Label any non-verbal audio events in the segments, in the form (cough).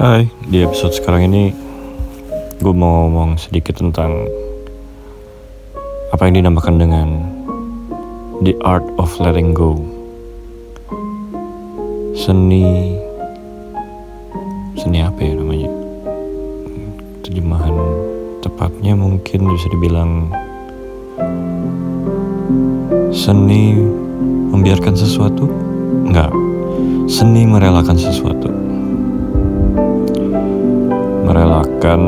Hai, di episode sekarang ini gue mau ngomong sedikit tentang apa yang dinamakan dengan The Art of Letting Go. Seni seni apa ya namanya? Terjemahan tepatnya mungkin bisa dibilang seni membiarkan sesuatu? Enggak. Seni merelakan sesuatu merelakan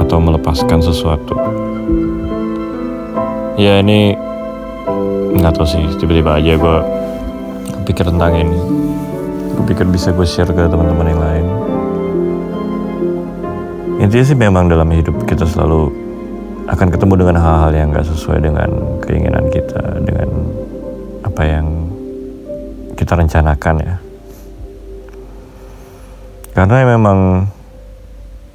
atau melepaskan sesuatu. Ya ini nggak tahu sih tiba-tiba aja gue pikir tentang ini. Gue pikir bisa gue share ke teman-teman yang lain. Intinya sih memang dalam hidup kita selalu akan ketemu dengan hal-hal yang gak sesuai dengan keinginan kita, dengan apa yang kita rencanakan ya. Karena memang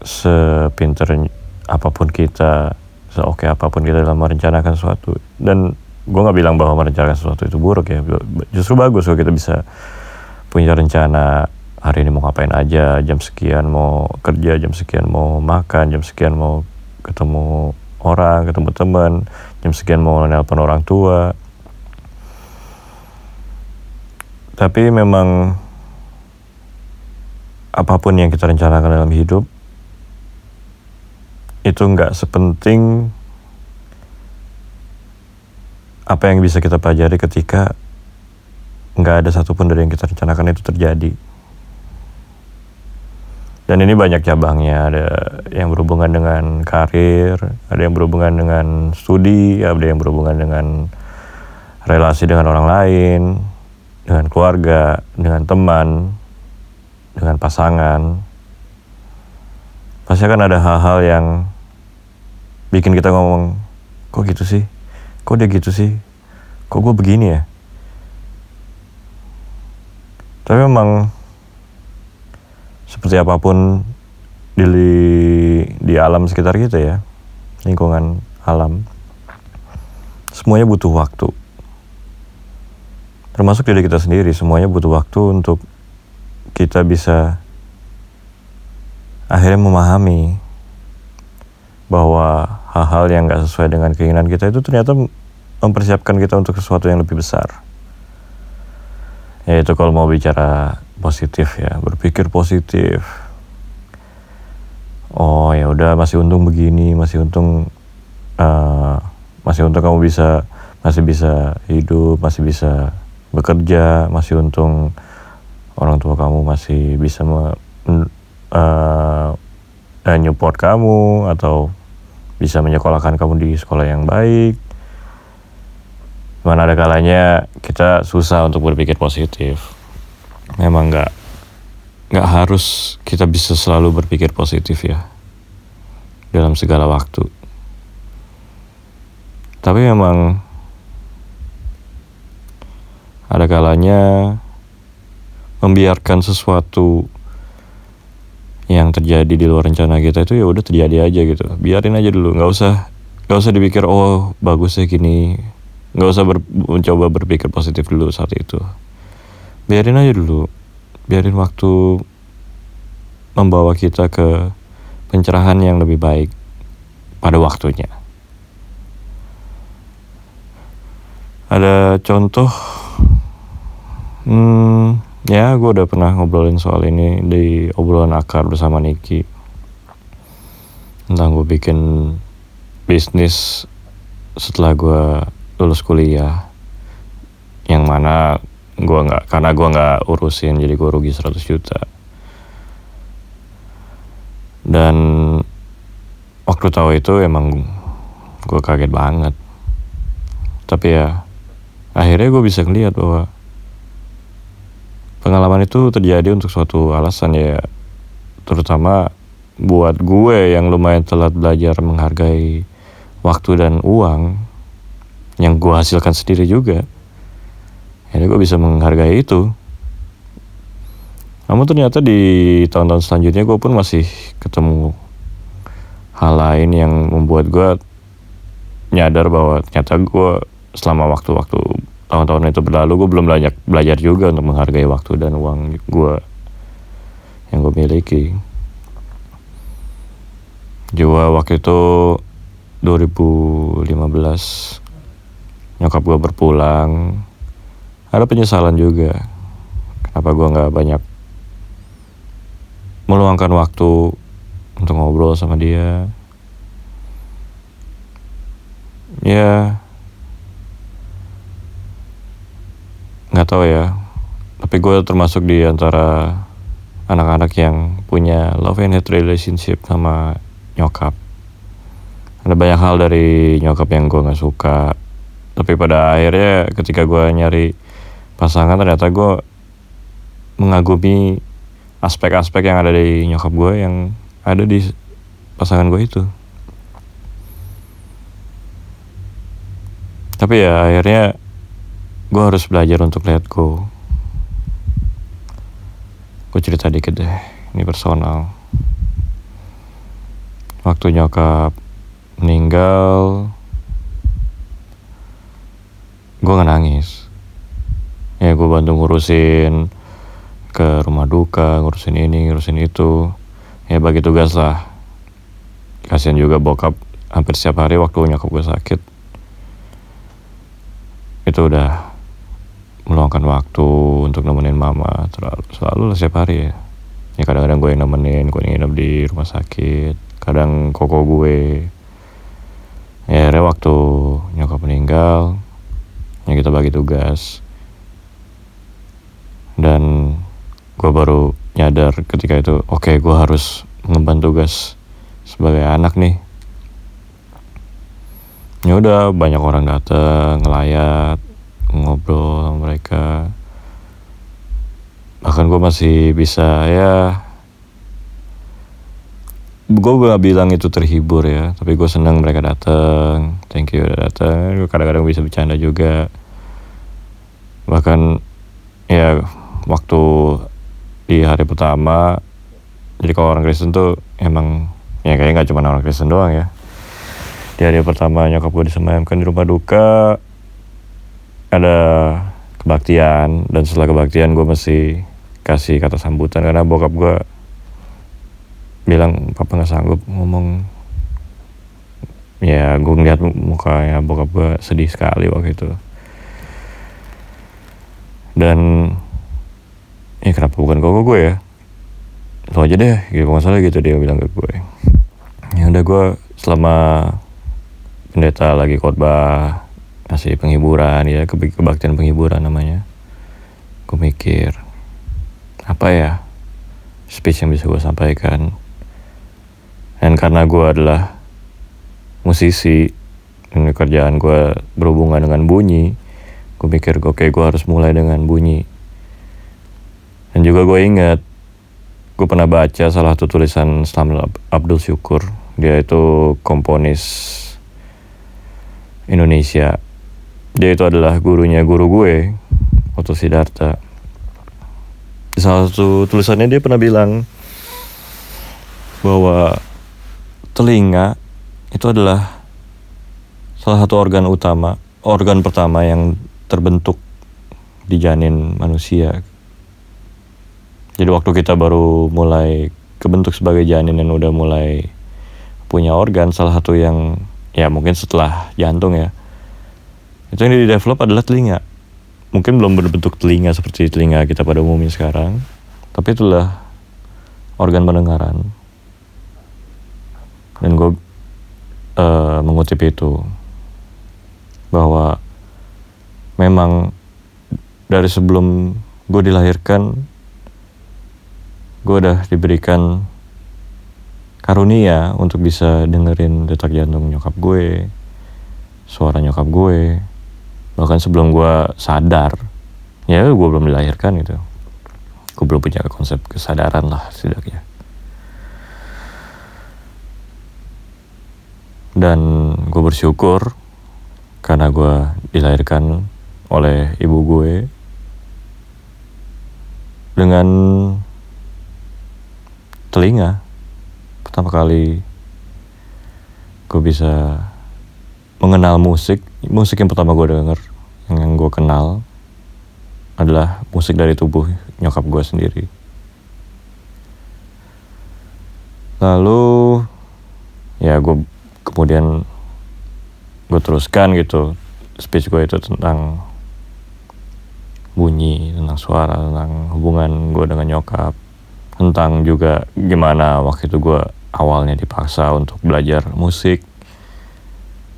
sepinter apa pun kita, seoke apa pun kita dalam merencanakan sesuatu. Dan gue nggak bilang bahwa merencanakan sesuatu itu buruk ya. Justru bagus kalau kita bisa punya rencana hari ini mau ngapain aja, jam sekian mau kerja, jam sekian mau makan, jam sekian mau ketemu orang, ketemu teman, jam sekian mau nelpon orang tua. Tapi memang apa pun yang kita rencanakan dalam hidup itu nggak sepenting apa yang bisa kita pelajari ketika nggak ada satupun dari yang kita rencanakan itu terjadi. Dan ini banyak cabangnya, ada yang berhubungan dengan karir, ada yang berhubungan dengan studi, ada yang berhubungan dengan relasi dengan orang lain, dengan keluarga, dengan teman, dengan pasangan. Pasti akan ada hal-hal yang bikin kita ngomong, kok gitu sih? Kok dia gitu sih? Kok gue begini ya? Tapi memang seperti apa pun di di alam sekitar kita ya, lingkungan alam, semuanya butuh waktu. Termasuk diri kita sendiri, semuanya butuh waktu untuk kita bisa akhirnya memahami bahwa hal-hal yang gak sesuai dengan keinginan kita itu ternyata mempersiapkan kita untuk sesuatu yang lebih besar. Yaitu kalau mau bicara positif ya, berpikir positif. Oh ya udah masih untung begini, masih untung uh, masih untung kamu bisa masih bisa hidup, masih bisa bekerja, masih untung orang tua kamu masih bisa uh, nyupport kamu atau bisa menyekolahkan kamu di sekolah yang baik. Mana ada kalanya kita susah untuk berpikir positif. Memang nggak nggak harus kita bisa selalu berpikir positif ya dalam segala waktu. Tapi memang ada kalanya membiarkan sesuatu yang terjadi di luar rencana kita itu ya udah terjadi aja gitu. Biarin aja dulu nggak usah nggak usah dipikir oh bagus ya gini. Nggak usah ber, mencoba berpikir positif dulu saat itu. Biarin aja dulu. Biarin waktu membawa kita ke pencerahan yang lebih baik pada waktunya. Ada contoh hmm, Ya, gue udah pernah ngobrolin soal ini di obrolan akar bersama Niki. Tentang gue bikin bisnis setelah gue lulus kuliah. Yang mana gue nggak, karena gue nggak urusin, jadi gue rugi 100 juta. Dan waktu tahu itu emang gue kaget banget. Tapi ya, akhirnya gue bisa ngeliat bahwa pengalaman itu terjadi untuk suatu alasan ya. Terutama buat gue yang lumayan telat belajar menghargai waktu dan uang yang gue hasilkan sendiri juga jadi gue bisa menghargai itu. Namun ternyata di tahun-tahun selanjutnya gue pun masih ketemu hal lain yang membuat gue nyadar bahwa ternyata gue selama waktu-waktu tahun-tahun itu berlalu gue belum banyak belajar juga untuk menghargai waktu dan uang gue yang gue miliki. Juga waktu itu 2015 nyokap gue berpulang. Ada penyesalan juga kenapa gue nggak banyak meluangkan waktu untuk ngobrol sama dia. Ya nggak tahu ya. Tapi gue termasuk di antara anak-anak yang punya love and hate relationship sama nyokap. Ada banyak hal dari nyokap yang gue nggak suka. Tapi pada akhirnya ketika gue nyari pasangan ternyata gue mengagumi aspek-aspek yang ada di nyokap gue yang ada di pasangan gue itu. Tapi ya akhirnya gue harus belajar untuk let go gue cerita dikit deh ini personal. Waktu nyokap meninggal gue gak nangis. Ya gue bantu ngurusin ke rumah duka ngurusin ini ngurusin itu. Ya bagi tugas lah. Kasian juga bokap hampir setiap hari waktu nyokap gue sakit. Itu udah meluangkan waktu untuk nemenin mama. Selalu selalu lah setiap hari. Ya ya kadang-kadang gue yang nemenin gue yang nginep di rumah sakit. Kadang koko gue. Ya akhirnya waktu nyokap meninggal ya kita bagi tugas. Dan gue baru nyadar ketika itu oke okay, gue harus mengemban tugas sebagai anak nih. Ya udah banyak orang datang ngelayat ngobrol sama mereka. Bahkan gue masih bisa ya gue gak bilang itu terhibur ya tapi gue senang mereka datang thank you udah datang kadang-kadang bisa bercanda juga. Bahkan ya waktu di hari pertama jadi kalau orang Kristen tuh emang ya kayaknya nggak cuma orang Kristen doang ya. Di hari pertama nyokap gue disemayamkan di rumah duka ada kebaktian dan setelah kebaktian gue masih kasih kata sambutan karena bokap gue bilang papa nggak sanggup ngomong. Ya gue ngeliat mukanya bokap gue sedih sekali waktu itu. Dan ya kenapa bukan koko gue ya? Lo aja deh gitu masalah gitu dia bilang ke gue ya udah gue selama pendeta lagi khotbah kasih penghiburan ya kebaktian penghiburan namanya. Gue mikir apa ya speech yang bisa gue sampaikan? Dan karena gue adalah musisi dan kerjaan gue berhubungan dengan bunyi gue mikir oke okay, gue harus mulai dengan bunyi. Dan juga gue ingat gue pernah baca salah satu tulisan Samuel Abdul Syukur. Dia itu komponis Indonesia dia itu adalah gurunya guru gue Otto Siddhartha di salah satu tulisannya dia pernah bilang bahwa telinga itu adalah salah satu organ utama, organ pertama yang terbentuk di janin manusia. Jadi waktu kita baru mulai kebentuk sebagai janin dan udah mulai punya organ, salah satu yang ya mungkin setelah jantung ya, itu yang di develop adalah telinga. Mungkin belum berbentuk telinga seperti telinga kita pada umumnya sekarang, tapi itulah organ pendengaran dan gue uh, mengutip itu bahwa memang dari sebelum gue dilahirkan gue udah diberikan karunia untuk bisa dengerin detak jantung nyokap gue suara nyokap gue bahkan sebelum gue sadar ya gue belum dilahirkan gitu. Gue belum punya konsep kesadaran lah setidaknya. Dan gue bersyukur karena gue dilahirkan oleh ibu gue dengan telinga pertama kali gue bisa mengenal musik musik yang pertama gue denger yang gue kenal adalah musik dari tubuh nyokap gue sendiri. Lalu ya gue kemudian gue teruskan gitu speech gue itu tentang bunyi tentang suara tentang hubungan gue dengan nyokap tentang juga gimana waktu itu gue awalnya dipaksa untuk belajar musik.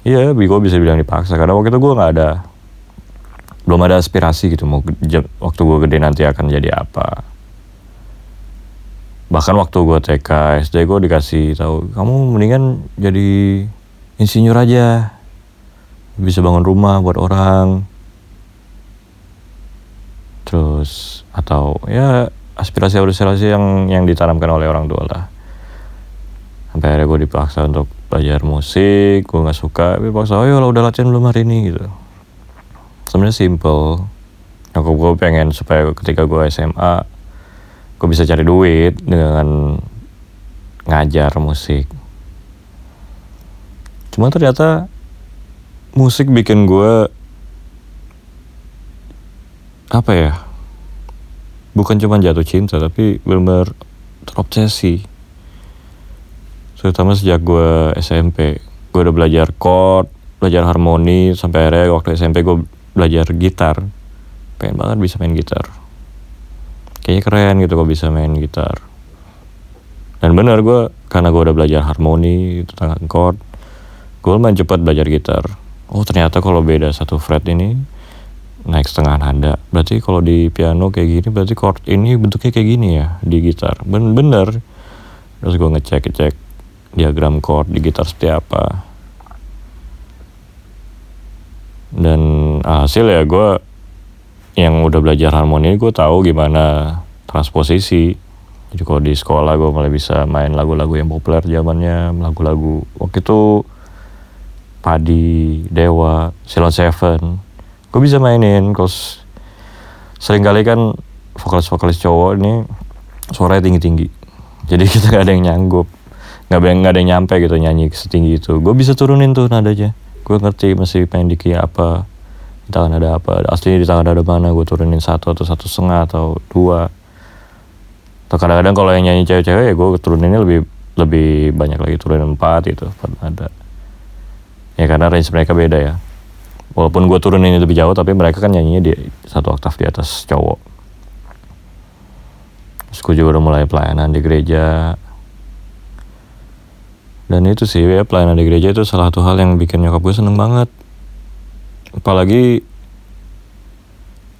Iya, gue bisa bilang dipaksa karena waktu itu gue nggak ada belum ada aspirasi gitu mau waktu gue gede nanti akan jadi apa. Bahkan waktu gue TK, SD gue dikasih tahu kamu mendingan jadi insinyur aja, bisa bangun rumah buat orang. Terus atau ya aspirasi-aspirasi yang yang ditanamkan oleh orang tua lah sampai akhirnya gue dipaksa untuk belajar musik gue nggak suka tapi paksa oh ya udah latihan belum hari ini gitu sebenarnya simple. Aku gue pengen supaya ketika gue SMA gue bisa cari duit dengan ngajar musik. Cuma ternyata musik bikin gue apa ya? Bukan cuma jatuh cinta tapi benar-benar terobsesi. Terutama sejak gue SMP gue udah belajar chord belajar harmoni sampai akhirnya waktu SMP gue belajar gitar. Pengen banget bisa main gitar. Kayaknya keren gitu kok bisa main gitar. Dan bener gue karena gue udah belajar harmoni tentang chord gue main cepat belajar gitar. Oh ternyata kalau beda satu fret ini naik setengah nada. Berarti kalau di piano kayak gini berarti chord ini bentuknya kayak gini ya di gitar. Ben bener. Terus gue ngecek ngecek diagram chord di gitar seperti apa. Dan hasil ya gue yang udah belajar harmoni gue tahu gimana transposisi. Jadi di sekolah gue mulai bisa main lagu-lagu yang populer zamannya lagu-lagu waktu itu Padi, Dewa, Silon Seven gue bisa mainin. Cause sering kali kan vokalis-vokalis cowok ini suaranya tinggi-tinggi. Jadi (laughs) kita gak ada yang nyanggup nggak nggak ada yang nyampe gitu nyanyi setinggi itu. Gue bisa turunin tuh nadanya. Gue ngerti masih pengen diki apa di tangan ada apa. Aslinya di tangan ada mana gue turunin satu atau satu setengah atau dua. Atau kadang-kadang kalau yang nyanyi cewek-cewek ya gue turuninnya lebih lebih banyak lagi turunin empat gitu ada. Ya karena range mereka beda ya. Walaupun gue turunin lebih jauh tapi mereka kan nyanyinya di satu oktav di atas cowok. Terus gue juga udah mulai pelayanan di gereja. Dan itu sih ya pelayanan di gereja itu salah satu hal yang bikin nyokap gue seneng banget apalagi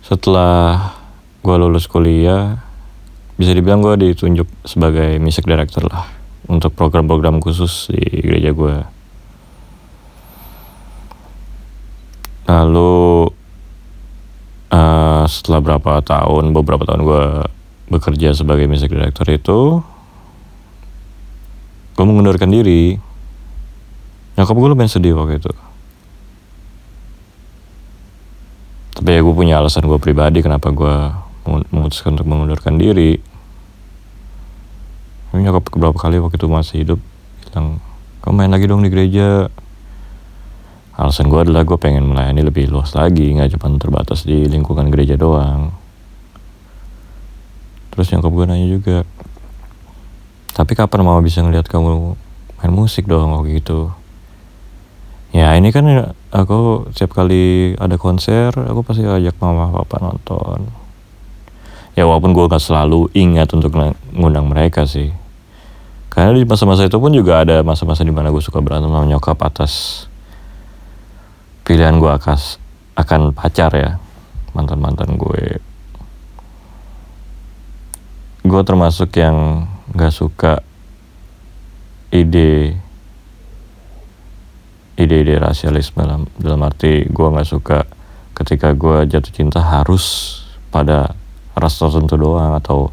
setelah gue lulus kuliah bisa dibilang gue ditunjuk sebagai music director lah untuk program-program khusus di gereja gue lalu uh, setelah berapa tahun beberapa tahun gue bekerja sebagai music director itu gue mengundurkan diri. Nyokap gue lumayan sedih waktu itu tapi ya gue punya alasan gue pribadi kenapa gue memutuskan untuk mengundurkan diri. Tapi nyokap beberapa kali waktu itu masih hidup bilang kamu main lagi dong di gereja. Alasan gue adalah gue pengen melayani lebih luas lagi nggak cuma terbatas di lingkungan gereja doang. Terus nyokap gue nanya juga tapi kapan mama bisa ngeliat kamu main musik dong waktu gitu ya ini kan aku setiap kali ada konser aku pasti ajak mama papa nonton. Ya walaupun gue gak selalu ingat untuk ngundang mereka sih. Karena di masa-masa itu pun juga ada masa-masa di mana gue suka berantem sama nyokap atas pilihan gue akas akan pacar ya mantan-mantan gue. Gue termasuk yang nggak suka ide ide-ide rasialisme dalam dalam arti gue nggak suka ketika gue jatuh cinta harus pada ras tertentu doang atau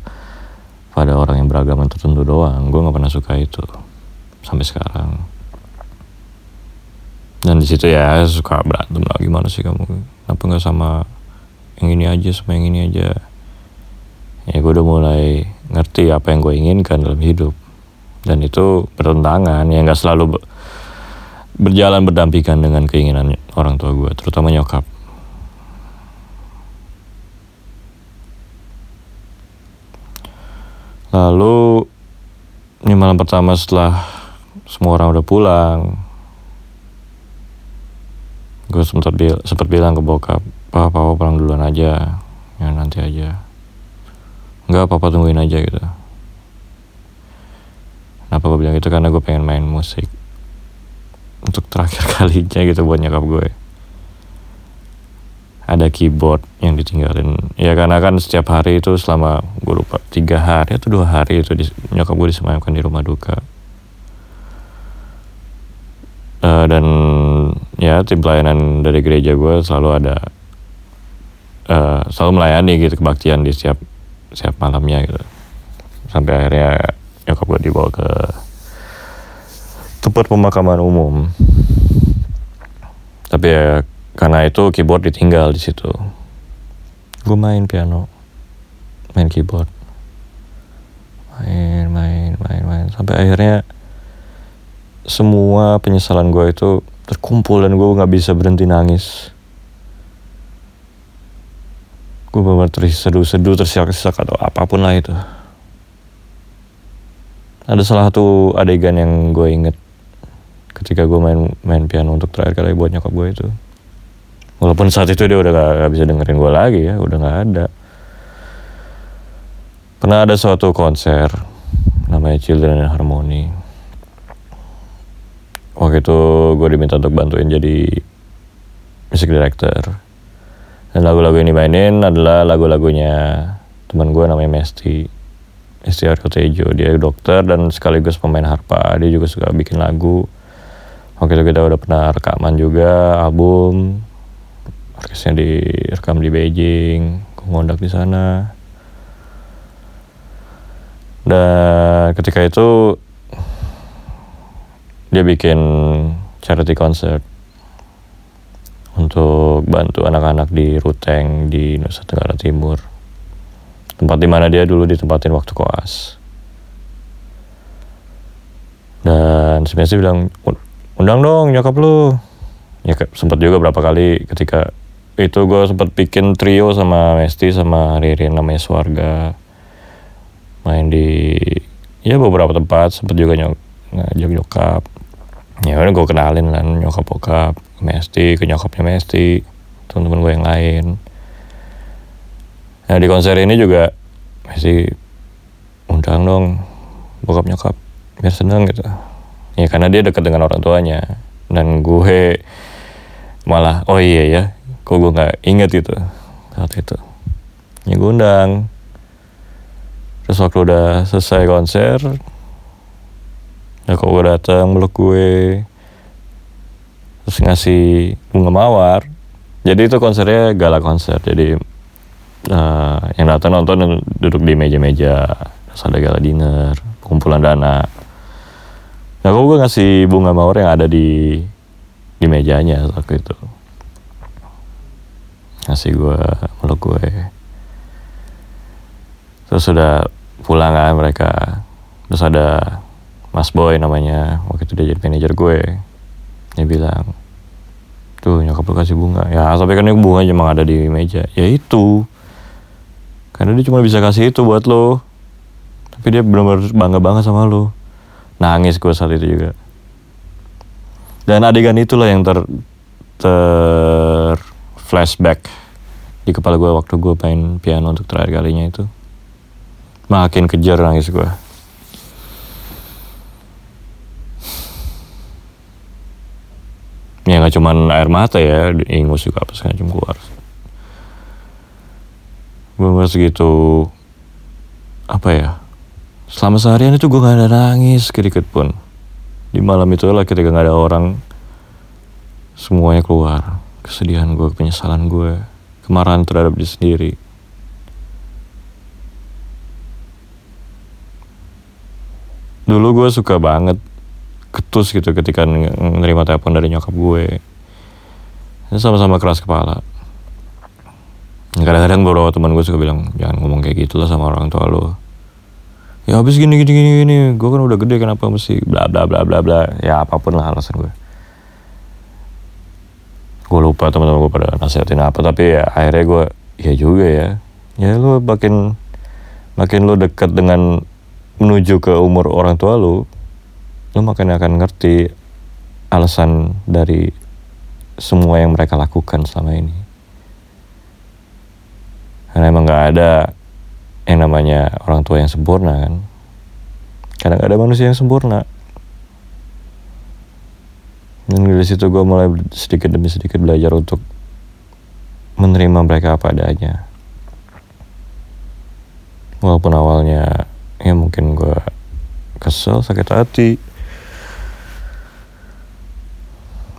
pada orang yang beragama tertentu doang. Gue nggak pernah suka itu sampai sekarang. Dan di situ ya suka berantem lah. Gimana sih kamu? Kenapa nggak sama yang ini aja sama yang ini aja? Ya gue udah mulai ngerti apa yang gue inginkan dalam hidup. Dan itu bertentangan. Ya nggak selalu berjalan berdampingan dengan keinginan orang tua gue terutama nyokap. Lalu ini malam pertama setelah semua orang udah pulang gue sempat bil bilang ke bokap pak papa pulang duluan aja ya nanti aja. Nggak papa tungguin aja gitu. Kenapa gue bilang itu karena gue pengen main musik untuk terakhir (laughs) kalinya gitu buat nyokap gue. Ada keyboard yang ditinggalin. Ya karena kan setiap hari itu selama gue lupa tiga hari atau dua hari itu di, nyokap gue disemayamkan di rumah duka. Uh, dan ya tim pelayanan dari gereja gue selalu ada uh, selalu melayani gitu kebaktian di setiap setiap malamnya gitu. Sampai akhirnya nyokap gue dibawa ke tempat pemakaman umum. Tapi ya karena itu keyboard ditinggal di situ. Gue main piano main keyboard. Main main main main. Sampai akhirnya semua penyesalan gue itu terkumpul dan gue nggak bisa berhenti nangis. Gue benar terseduh-seduh tersiak-siak atau apa pun lah itu. Ada salah satu adegan yang gue inget ketika gue main main piano untuk terakhir kali buat nyokap gue itu. Walaupun saat itu dia udah gak, gak bisa dengerin gue lagi ya udah gak ada. Pernah ada suatu konser namanya Children in Harmony. Waktu itu gue diminta untuk bantuin jadi music director. Dan lagu-lagu yang dimainin adalah lagu-lagunya teman gue namanya Mesti Mesti Aryo Tejo dia dokter dan sekaligus pemain harpa. Dia juga suka bikin lagu itu kita udah pernah rekaman juga album. Orkesnya direkam di Beijing ngondak di sana. Dan ketika itu dia bikin charity concert untuk bantu anak-anak di Ruteng di Nusa Tenggara Timur. Tempat di mana dia dulu ditempatin waktu koas. Dan sebenarnya bilang undang dong nyokap lu. Ya sempat juga berapa kali ketika itu gue sempat bikin trio sama Mesti sama Ririn namanya Swarga main di ya beberapa tempat sempat juga nyok ngajak nyokap. Ya udah gue kenalin lah nyokap bokap Mesti ke nyokapnya Mesti teman-teman gue yang lain. Nah di konser ini juga Mesti undang dong bokap nyokap biar seneng gitu ya karena dia dekat dengan orang tuanya. Dan gue malah oh iya ya kok gue nggak inget gitu saat itu. Ya gue undang. Terus waktu udah selesai konser ya kok gue datang meluk gue. Terus ngasih bunga mawar. Jadi itu konsernya gala konser. Jadi uh, yang datang nonton duduk di meja-meja terus ada gala dinner kumpulan dana nah kok gue ngasih bunga mawar yang ada di di mejanya waktu itu. Ngasih gue meluk gue. Terus sudah pulang kan mereka. Terus ada Mas Boy namanya waktu itu dia jadi manajer gue. Dia bilang tuh nyokap lu kasih bunga. Ya tapi kan bunga cuma ada di meja. Ya itu. Karena dia cuma bisa kasih itu buat lo. Tapi dia benar-benar bangga banget sama lo nangis gue saat itu juga. Dan adegan itulah yang ter ter flashback di kepala gue waktu gue main piano untuk terakhir kalinya itu. Makin kejar nangis gue ya nggak cuman air mata ya ingus juga apa segala macam keluar. Gue segitu apa ya selama seharian itu gue gak ada nangis sedikit pun di malam itu lah ketika gak ada orang semuanya keluar kesedihan gue, penyesalan gue, kemarahan terhadap diri sendiri. Dulu gue suka banget ketus gitu ketika nerima telepon dari nyokap gue. Sama-sama keras kepala. Kadang-kadang beberapa teman gue suka bilang, jangan ngomong kayak gitu lah sama orang tua lo. Ya habis gini gini gini gini, gue kan udah gede kenapa mesti bla bla bla bla bla. Ya apa pun lah alasan gue gue lupa teman-teman gue pada nasihatin apa tapi ya akhirnya gue ya juga ya. Ya lu makin makin lu dekat dengan menuju ke umur orang tua lu lu makin akan ngerti alasan dari semua yang mereka lakukan selama ini. Karena emang nggak ada yang namanya orang tua yang sempurna kan nggak ada manusia yang sempurna dan dari situ gue mulai sedikit demi sedikit belajar untuk menerima mereka apa adanya. Walaupun awalnya ya mungkin gue kesel, sakit hati.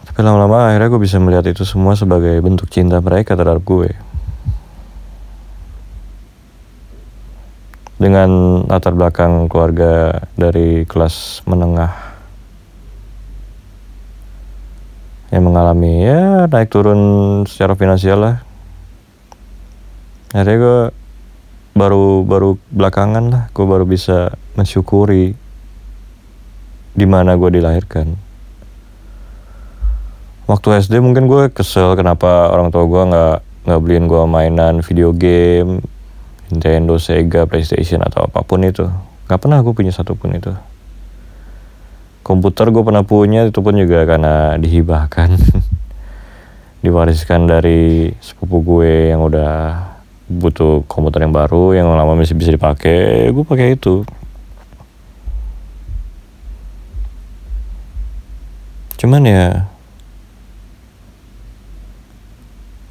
Tapi lama-lama akhirnya gue bisa melihat itu semua sebagai bentuk cinta mereka terhadap gue. Dengan latar belakang keluarga dari kelas menengah yang mengalami ya naik turun secara finansial lah. Akhirnya gue baru baru belakangan lah gue baru bisa mensyukuri di mana gue dilahirkan. Waktu SD mungkin gue kesel kenapa orang tua gue nggak nggak beliin gue mainan video game Nintendo Sega PlayStation atau apa pun itu. Nggak pernah gue punya satupun itu. Komputer gue pernah punya itu pun juga karena dihibahkan. (laughs) Diwariskan dari sepupu gue yang udah butuh komputer yang baru yang lama masih bisa dipakai gue pakai itu. Cuman ya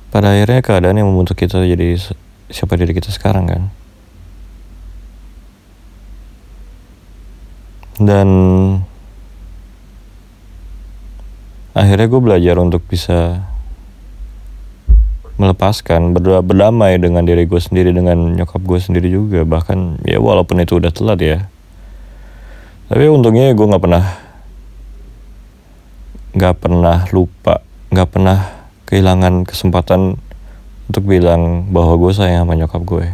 pada akhirnya keadaan yang membentuk kita jadi siapa diri kita sekarang kan? Dan akhirnya gue belajar untuk bisa melepaskan berdoa berdamai dengan diri gue sendiri dengan nyokap gue sendiri juga. Bahkan ya walaupun itu udah telat ya. Tapi untungnya gue nggak pernah nggak pernah lupa nggak pernah kehilangan kesempatan untuk bilang bahwa gue sayang sama nyokap gue.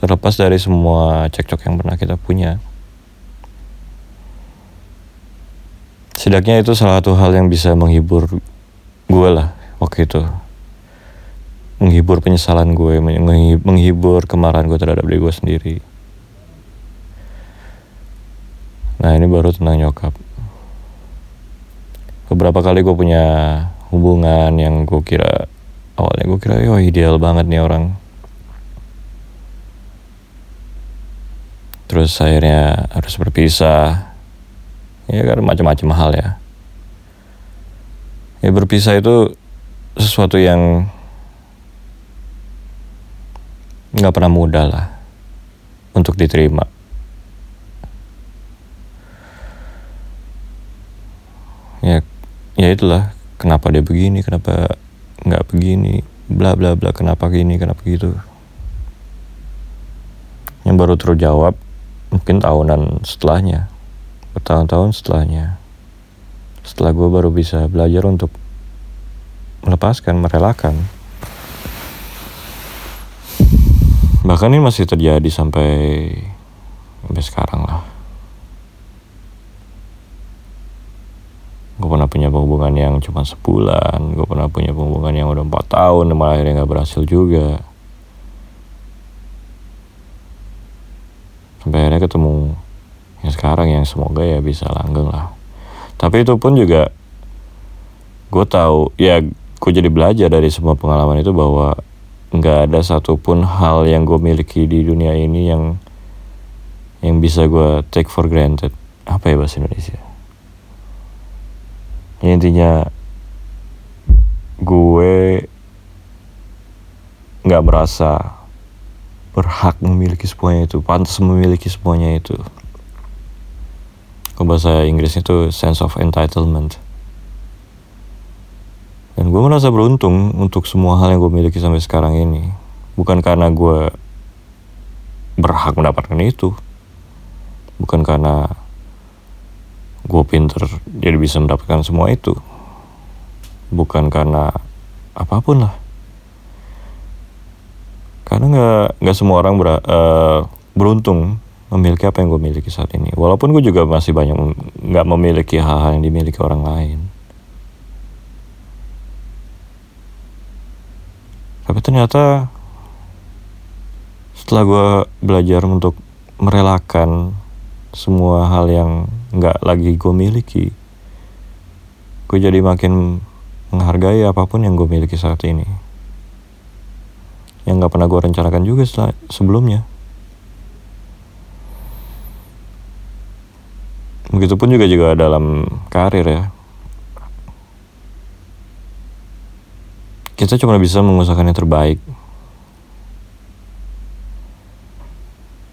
Terlepas dari semua cekcok yang pernah kita punya. Setidaknya itu salah satu hal yang bisa menghibur gue lah waktu itu. Menghibur penyesalan gue menghibur kemarahan gue terhadap diri gue sendiri. Nah ini baru tentang nyokap. Beberapa kali gue punya hubungan yang gue kira awalnya gue kira yo ideal banget nih orang. Terus akhirnya harus berpisah. Ya kan macam-macam hal ya. Ya berpisah itu sesuatu yang nggak pernah mudah lah untuk diterima. Ya ya itulah kenapa dia begini kenapa nggak begini bla bla bla kenapa gini kenapa gitu. Yang baru terjawab mungkin tahunan setelahnya bertahun-tahun setelahnya. Setelah gue baru bisa belajar untuk melepaskan merelakan. Bahkan ini masih terjadi sampai sampai sekarang lah gue pernah punya hubungan yang cuma sebulan gue pernah punya hubungan yang udah empat tahun malah akhirnya nggak berhasil juga. Sampai akhirnya ketemu yang sekarang yang semoga ya bisa langgeng lah. Tapi itu pun juga gue tahu ya gue jadi belajar dari semua pengalaman itu bahwa nggak ada satupun hal yang gue miliki di dunia ini yang yang bisa gue take for granted. Apa ya bahasa Indonesia ya intinya gue nggak merasa berhak memiliki semuanya itu pantas memiliki semuanya itu. Ke bahasa Inggrisnya itu sense of entitlement. Dan gue merasa beruntung untuk semua hal yang gue miliki sampai sekarang ini. Bukan karena gue berhak mendapatkan itu. Bukan karena gue pinter jadi bisa mendapatkan semua itu bukan karena apa pun lah karena nggak nggak semua orang ber, uh, beruntung memiliki apa yang gue miliki saat ini. Walaupun gue juga masih banyak nggak memiliki hal-hal yang dimiliki orang lain. Tapi ternyata setelah gue belajar untuk merelakan semua hal yang nggak lagi gue miliki. Gue jadi makin menghargai apa pun yang gue miliki saat ini. Yang nggak pernah gue rencanakan juga sebelumnya. Begitupun juga juga dalam karir ya. Kita cuma bisa mengusahakan yang terbaik.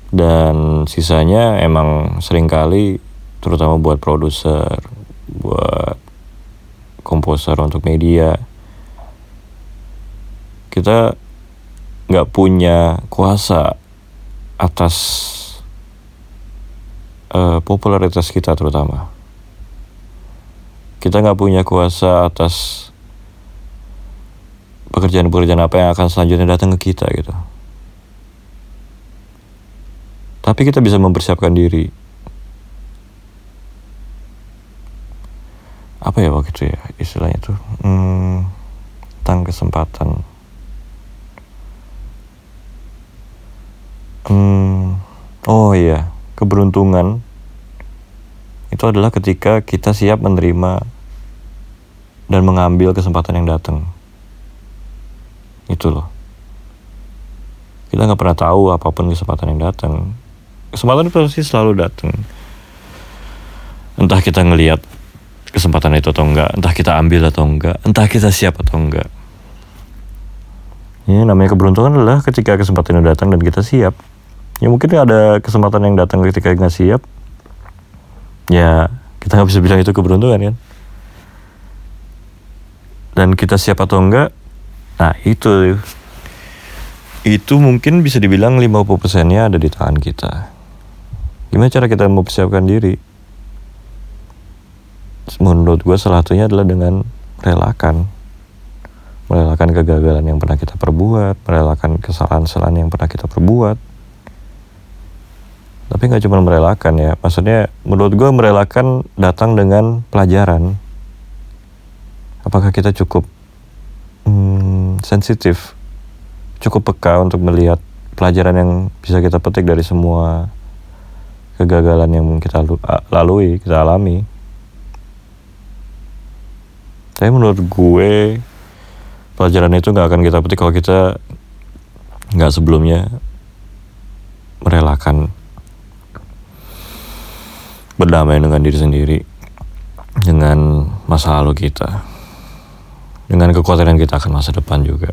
Dan sisanya emang sering kali terutama buat produser buat komposer untuk media. Kita nggak punya kuasa atas uh, popularitas kita terutama. Kita nggak punya kuasa atas pekerjaan-pekerjaan apa yang akan selanjutnya datang ke kita gitu. Tapi kita bisa mempersiapkan diri. Apa ya waktu itu ya istilahnya tuh? Hmm, tentang kesempatan. Hmm, oh iya, keberuntungan itu adalah ketika kita siap menerima dan mengambil kesempatan yang datang. Itu loh. Kita nggak pernah tahu apa pun kesempatan yang datang kesempatan itu pasti selalu datang entah kita ngelihat kesempatan itu atau enggak. Entah kita ambil atau enggak. Entah kita siap atau enggak. Ya namanya keberuntungan adalah ketika kesempatan itu datang dan kita siap. Ya mungkin ada kesempatan yang datang ketika nggak siap. Ya kita nggak bisa bilang itu keberuntungan kan? Dan kita siap atau enggak nah itu. Itu mungkin bisa dibilang 50% nya ada di tangan kita. Gimana cara kita mempersiapkan diri? Menurut gue salah satunya adalah dengan merelakan. Merelakan kegagalan yang pernah kita perbuat, merelakan kesalahan-kesalahan yang pernah kita perbuat. Tapi nggak cuma merelakan ya, maksudnya menurut gue merelakan datang dengan pelajaran. Apakah kita cukup hmm, sensitif, cukup peka untuk melihat pelajaran yang bisa kita petik dari semua kegagalan yang kita lalui, kita alami. Tapi menurut gue pelajaran itu nggak akan kita petik kalau kita nggak sebelumnya merelakan berdamai dengan diri sendiri, dengan masa lalu kita, dengan kekuatan kita akan masa depan juga.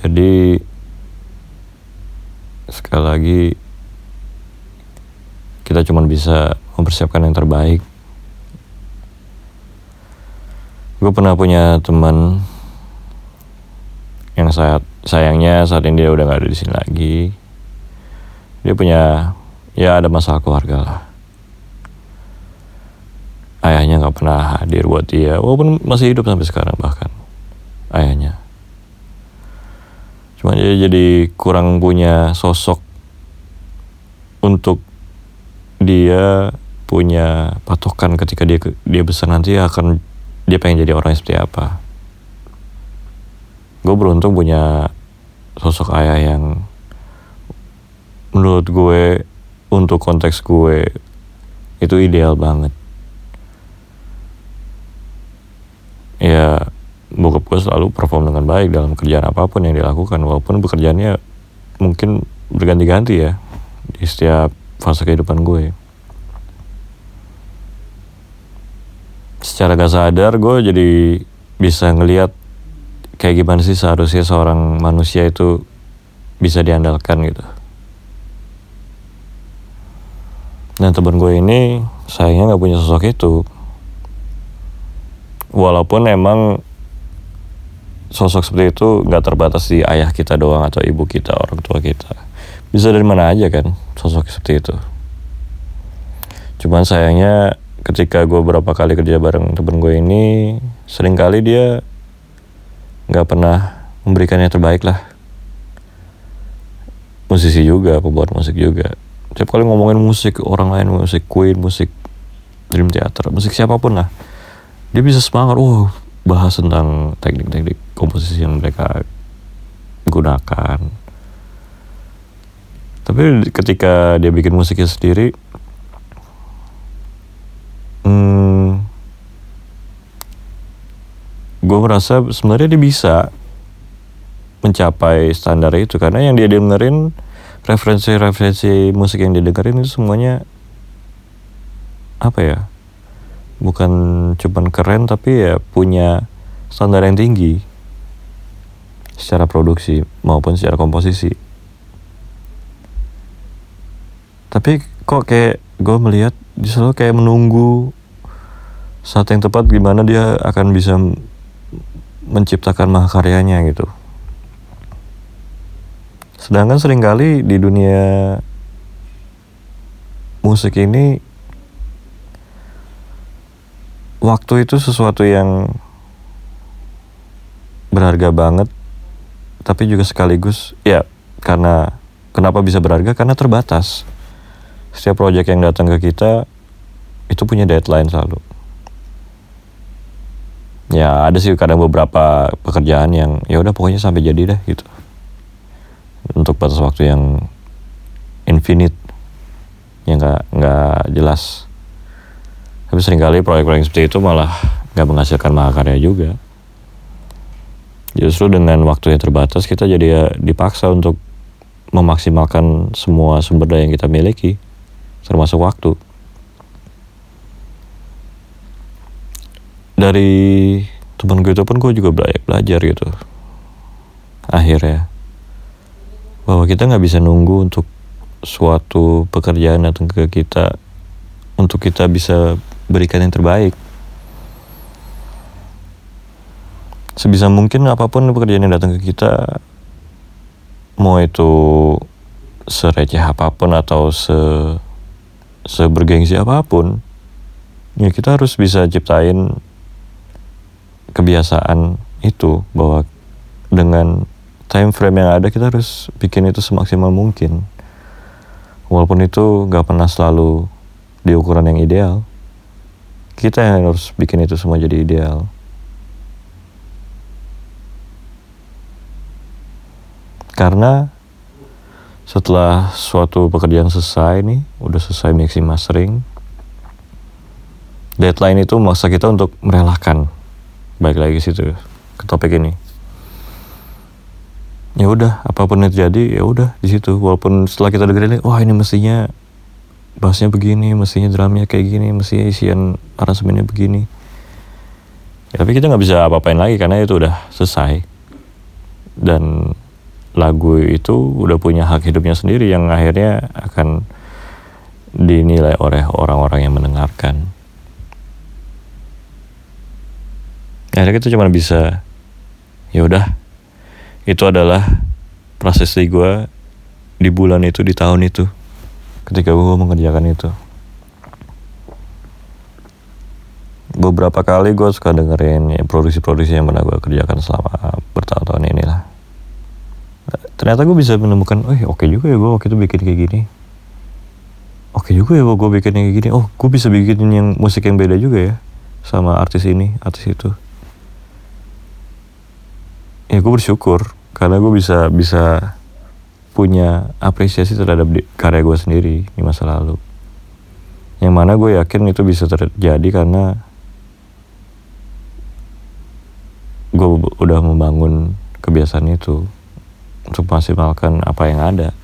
Jadi sekali lagi kita cuma bisa mempersiapkan yang terbaik gue pernah punya teman yang saat sayangnya saat ini dia udah gak ada di sini lagi. Dia punya ya ada masalah keluarga lah. Ayahnya nggak pernah hadir buat dia walaupun masih hidup sampai sekarang bahkan ayahnya. Cuma dia jadi kurang punya sosok untuk dia punya patokan ketika dia dia besar nanti akan dia pengen jadi orang yang seperti apa. Gue beruntung punya sosok ayah yang menurut gue untuk konteks gue itu ideal banget. Ya bokap gue selalu perform dengan baik dalam kerjaan apa pun yang dilakukan walaupun pekerjaannya mungkin berganti-ganti ya di setiap fase kehidupan gue secara gak sadar gue jadi bisa ngelihat kayak gimana sih seharusnya seorang manusia itu bisa diandalkan gitu. Dan teman gue ini sayangnya nggak punya sosok itu. Walaupun emang sosok seperti itu nggak terbatas di ayah kita doang atau ibu kita orang tua kita. Bisa dari mana aja kan sosok seperti itu. Cuman sayangnya ketika gue berapa kali kerja bareng temen gue ini sering kali dia nggak pernah memberikan yang terbaik lah. Musisi juga pembuat musik juga. Setiap kali ngomongin musik orang lain musik Queen musik Dream Theater musik siapa pun lah dia bisa semangat. Oh bahas tentang teknik-teknik komposisi yang mereka gunakan. Tapi ketika dia bikin musiknya sendiri hmm, gue merasa sebenarnya dia bisa mencapai standar itu karena yang dia dengerin referensi-referensi musik yang dia dengerin itu semuanya apa ya bukan cuman keren tapi ya punya standar yang tinggi secara produksi maupun secara komposisi. Tapi kok kayak gue melihat dia selalu kayak menunggu saat yang tepat gimana dia akan bisa menciptakan mahakaryanya gitu. Sedangkan sering kali di dunia musik ini waktu itu sesuatu yang berharga banget tapi juga sekaligus ya karena kenapa bisa berharga? Karena terbatas. Setiap proyek yang datang ke kita itu punya deadline selalu ya ada sih kadang beberapa pekerjaan yang ya udah pokoknya sampai jadi deh gitu. Untuk batas waktu yang infinite yang nggak nggak jelas. Tapi sering kali proyek-proyek seperti itu malah nggak menghasilkan mahakarya juga. Justru dengan waktu yang terbatas kita jadi ya dipaksa untuk memaksimalkan semua sumber daya yang kita miliki termasuk waktu. Dari teman gue itu pun gue juga belajar, belajar gitu. Akhirnya bahwa kita nggak bisa nunggu untuk suatu pekerjaan datang ke kita untuk kita bisa berikan yang terbaik. Sebisa mungkin apa pun pekerjaan yang datang ke kita, mau itu sereceh apa pun atau se sebergengsi apa pun ya kita harus bisa ciptain kebiasaan itu bahwa dengan time frame yang ada kita harus bikin itu semaksimal mungkin. Walaupun itu gak pernah selalu di ukuran yang ideal kita yang harus bikin itu semua jadi ideal. Karena setelah suatu pekerjaan selesai nih udah selesai mixing mastering deadline itu maksa kita untuk merelakan baik lagi situ ke topik ini. Ya udah apa pun yang terjadi ya udah di situ. Walaupun setelah kita dengerin wah ini mestinya bahasnya begini mestinya dramanya kayak gini mestinya isian aransemennya begini. Ya, tapi kita nggak bisa apa-apain lagi karena itu udah selesai. Dan lagu itu udah punya hak hidupnya sendiri yang akhirnya akan dinilai oleh orang-orang yang mendengarkan. Akhirnya kita cuma bisa ya udah itu adalah proses gue di bulan itu di tahun itu ketika gue mengerjakan itu. Beberapa kali gue suka dengerin ya, produksi-produksi yang pernah gue kerjakan selama bertahun-tahun inilah. Ternyata gue bisa menemukan oh oke okay juga ya gue waktu itu bikin kayak gini. Oke okay juga ya gue bikin kayak gini. Oh gue bisa bikin yang musik yang beda juga ya sama artis ini artis itu ya gue bersyukur karena gue bisa bisa punya apresiasi terhadap karya gue sendiri di masa lalu. Yang mana gue yakin itu bisa terjadi karena gue udah membangun kebiasaan itu untuk maksimalkan apa yang ada.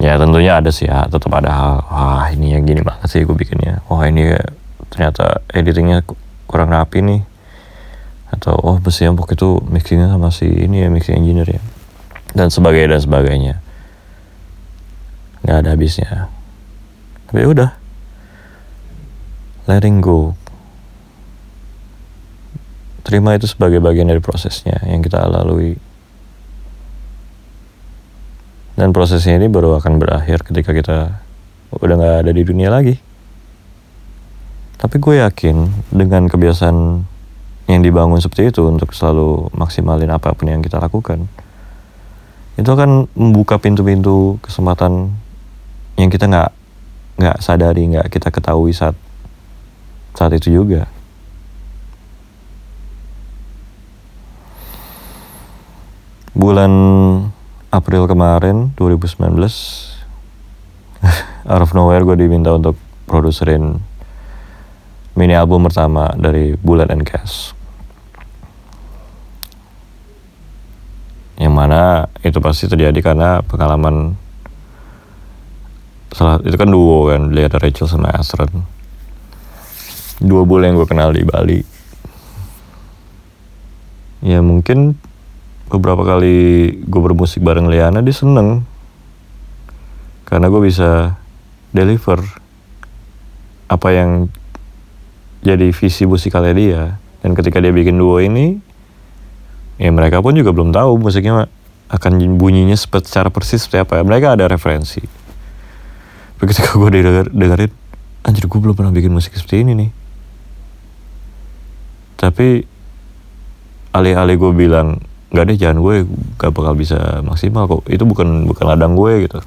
Ya tentunya ada sih ya tetap ada hal wah ini yang gini banget sih gue bikinnya. Wah ini ternyata editingnya kurang rapi nih atau oh besi empuk itu mixingnya sama si ini ya mixing engineer ya. Dan sebagainya dan sebagainya. Nggak ada habisnya. Tapi ya udah. Letting go. Terima itu sebagai bagian dari prosesnya yang kita lalui. Dan prosesnya ini baru akan berakhir ketika kita udah gak ada di dunia lagi. Tapi gue yakin dengan kebiasaan yang dibangun seperti itu untuk selalu maksimalin apa pun yang kita lakukan, itu akan membuka pintu-pintu kesempatan yang kita nggak nggak sadari, nggak kita ketahui saat saat itu juga. Bulan April kemarin 2019 (laughs) out of nowhere gue diminta untuk produserin mini album pertama dari Bullet and Cash yang mana itu pasti terjadi karena pengalaman salah itu kan duo kan lihat Rachel sama Astrid. Dua bule yang gue kenal di Bali. Ya mungkin beberapa kali gue bermusik bareng Liana dia seneng. Karena gue bisa deliver apa yang jadi visi musikalnya dia. Dan ketika dia bikin duo ini ya mereka pun juga belum tahu musiknya akan bunyinya secara persis seperti apa. Mereka ada referensi. Tapi ketika gue denger, dengerin anjir gue belum pernah bikin musik seperti ini nih. Tapi alih-alih gue bilang nggak deh jangan gue gak bakal bisa maksimal kok. Itu bukan bukan ladang gue gitu.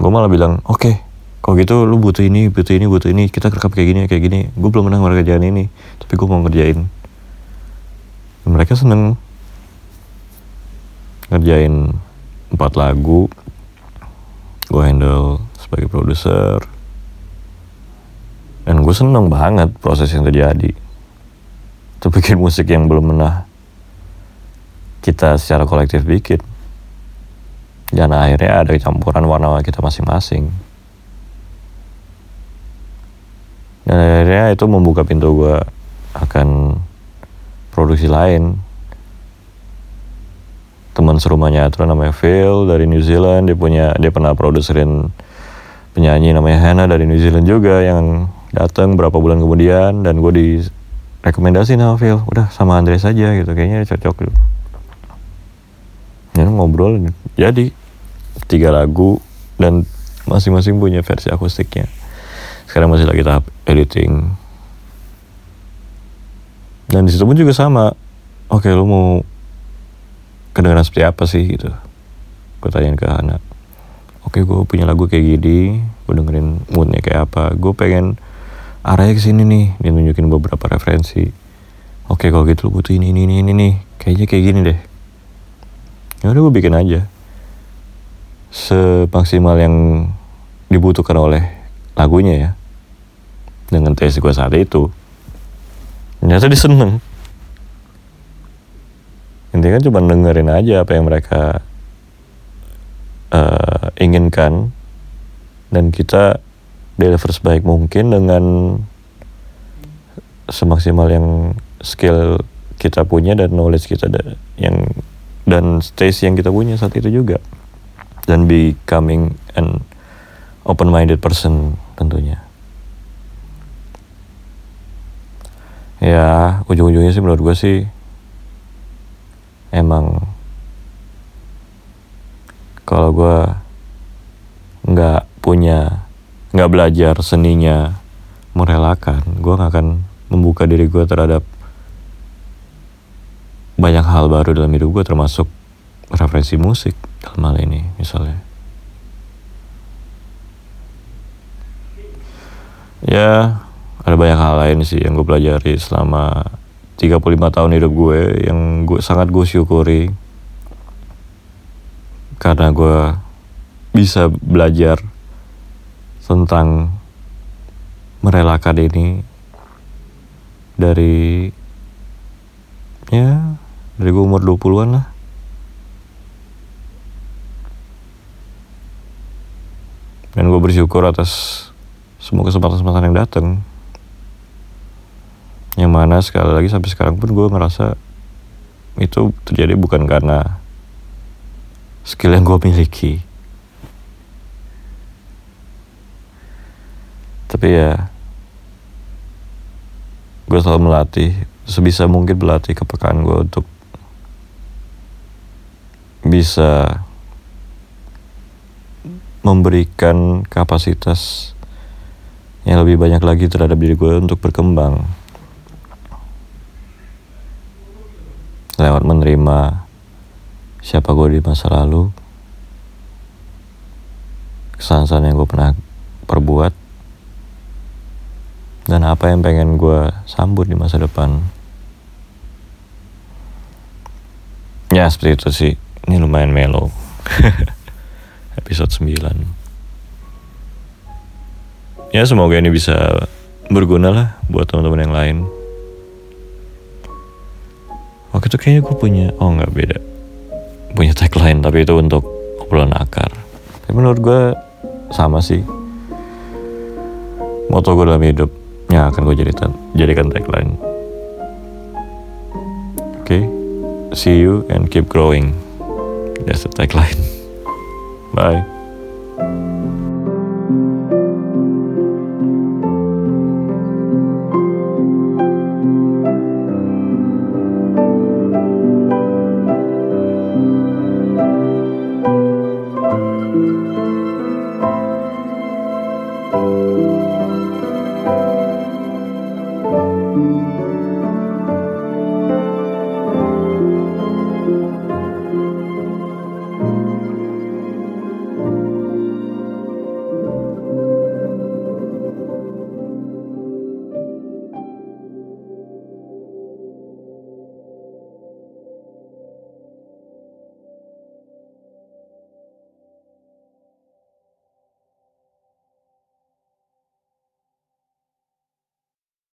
Gue malah bilang oke okay, kalau gitu lu butuh ini butuh ini butuh ini. Kita rekap kayak gini kayak gini. Gue belum pernah ngerjain ini tapi gue mau ngerjain. Mereka seneng. Ngerjain empat lagu. Gue handle sebagai produser. Dan gue seneng banget proses yang terjadi. Itu bikin musik yang belum pernah kita secara kolektif bikin. Dan akhirnya ada campuran warna kita masing-masing dan akhirnya itu membuka pintu gue akan produksi lain. Teman serumahnya itu namanya Phil dari New Zealand. Dia punya dia pernah produserin penyanyi namanya Hannah dari New Zealand juga yang datang berapa bulan kemudian. Dan gue di rekomendasi sama Phil udah sama Andre saja gitu. Kayaknya cocok gitu. Ya ngobrol jadi tiga lagu dan masing-masing punya versi akustiknya sekarang masih lagi tahap editing. Dan di situ pun juga sama. Oke lu mau kedengaran seperti apa sih gitu. Gue tanyain ke anak oke gue punya lagu kayak gini gue dengerin moodnya kayak apa. Gue pengen arahnya ke sini nih dia nunjukin beberapa referensi. Oke kalau gitu lu butuh ini ini ini ini. Kayaknya kayak gini deh. Ya udah gue bikin aja. Semaksimal yang dibutuhkan oleh lagunya ya dengan tes gue saat itu ternyata dia seneng. Intinya kan cuma dengerin aja apa yang mereka uh, inginkan dan kita deliver sebaik mungkin dengan semaksimal yang skill kita punya dan knowledge kita yang dan stage yang kita punya saat itu juga. Dan becoming an open minded person tentunya ya ujung-ujungnya sih menurut gue sih emang kalau gue nggak punya nggak belajar seninya merelakan gue nggak akan membuka diri gue terhadap banyak hal baru dalam hidup gue termasuk referensi musik dalam hal ini misalnya. Ya ada banyak hal lain sih yang gue pelajari selama 35 tahun hidup gue yang gue sangat gue syukuri. Karena gue bisa belajar tentang merelakan ini dari ya dari gue umur 20-an lah. Dan gue bersyukur atas semua kesempatan-kesempatan yang datang yang mana sekali lagi sampai sekarang pun gue ngerasa itu terjadi bukan karena skill yang gue miliki. Tapi ya gue selalu melatih sebisa mungkin berlatih kepekaan gue untuk bisa memberikan kapasitas yang lebih banyak lagi terhadap diri gue untuk berkembang lewat menerima siapa gue di masa lalu kesalahan yang gue pernah perbuat dan apa yang pengen gue sambut di masa depan ya seperti itu sih Ini lumayan mellow. (laughs) Episode 9. Ya semoga ini bisa berguna lah buat teman-teman yang lain. Waktu itu kayaknya gue punya, oh nggak beda, punya tagline tapi itu untuk obrolan akar. Tapi menurut gue sama sih. Moto gue dalam hidup yang akan gue jadikan, jadikan tagline. Oke, okay. see you and keep growing. That's the tagline. (laughs) Bye.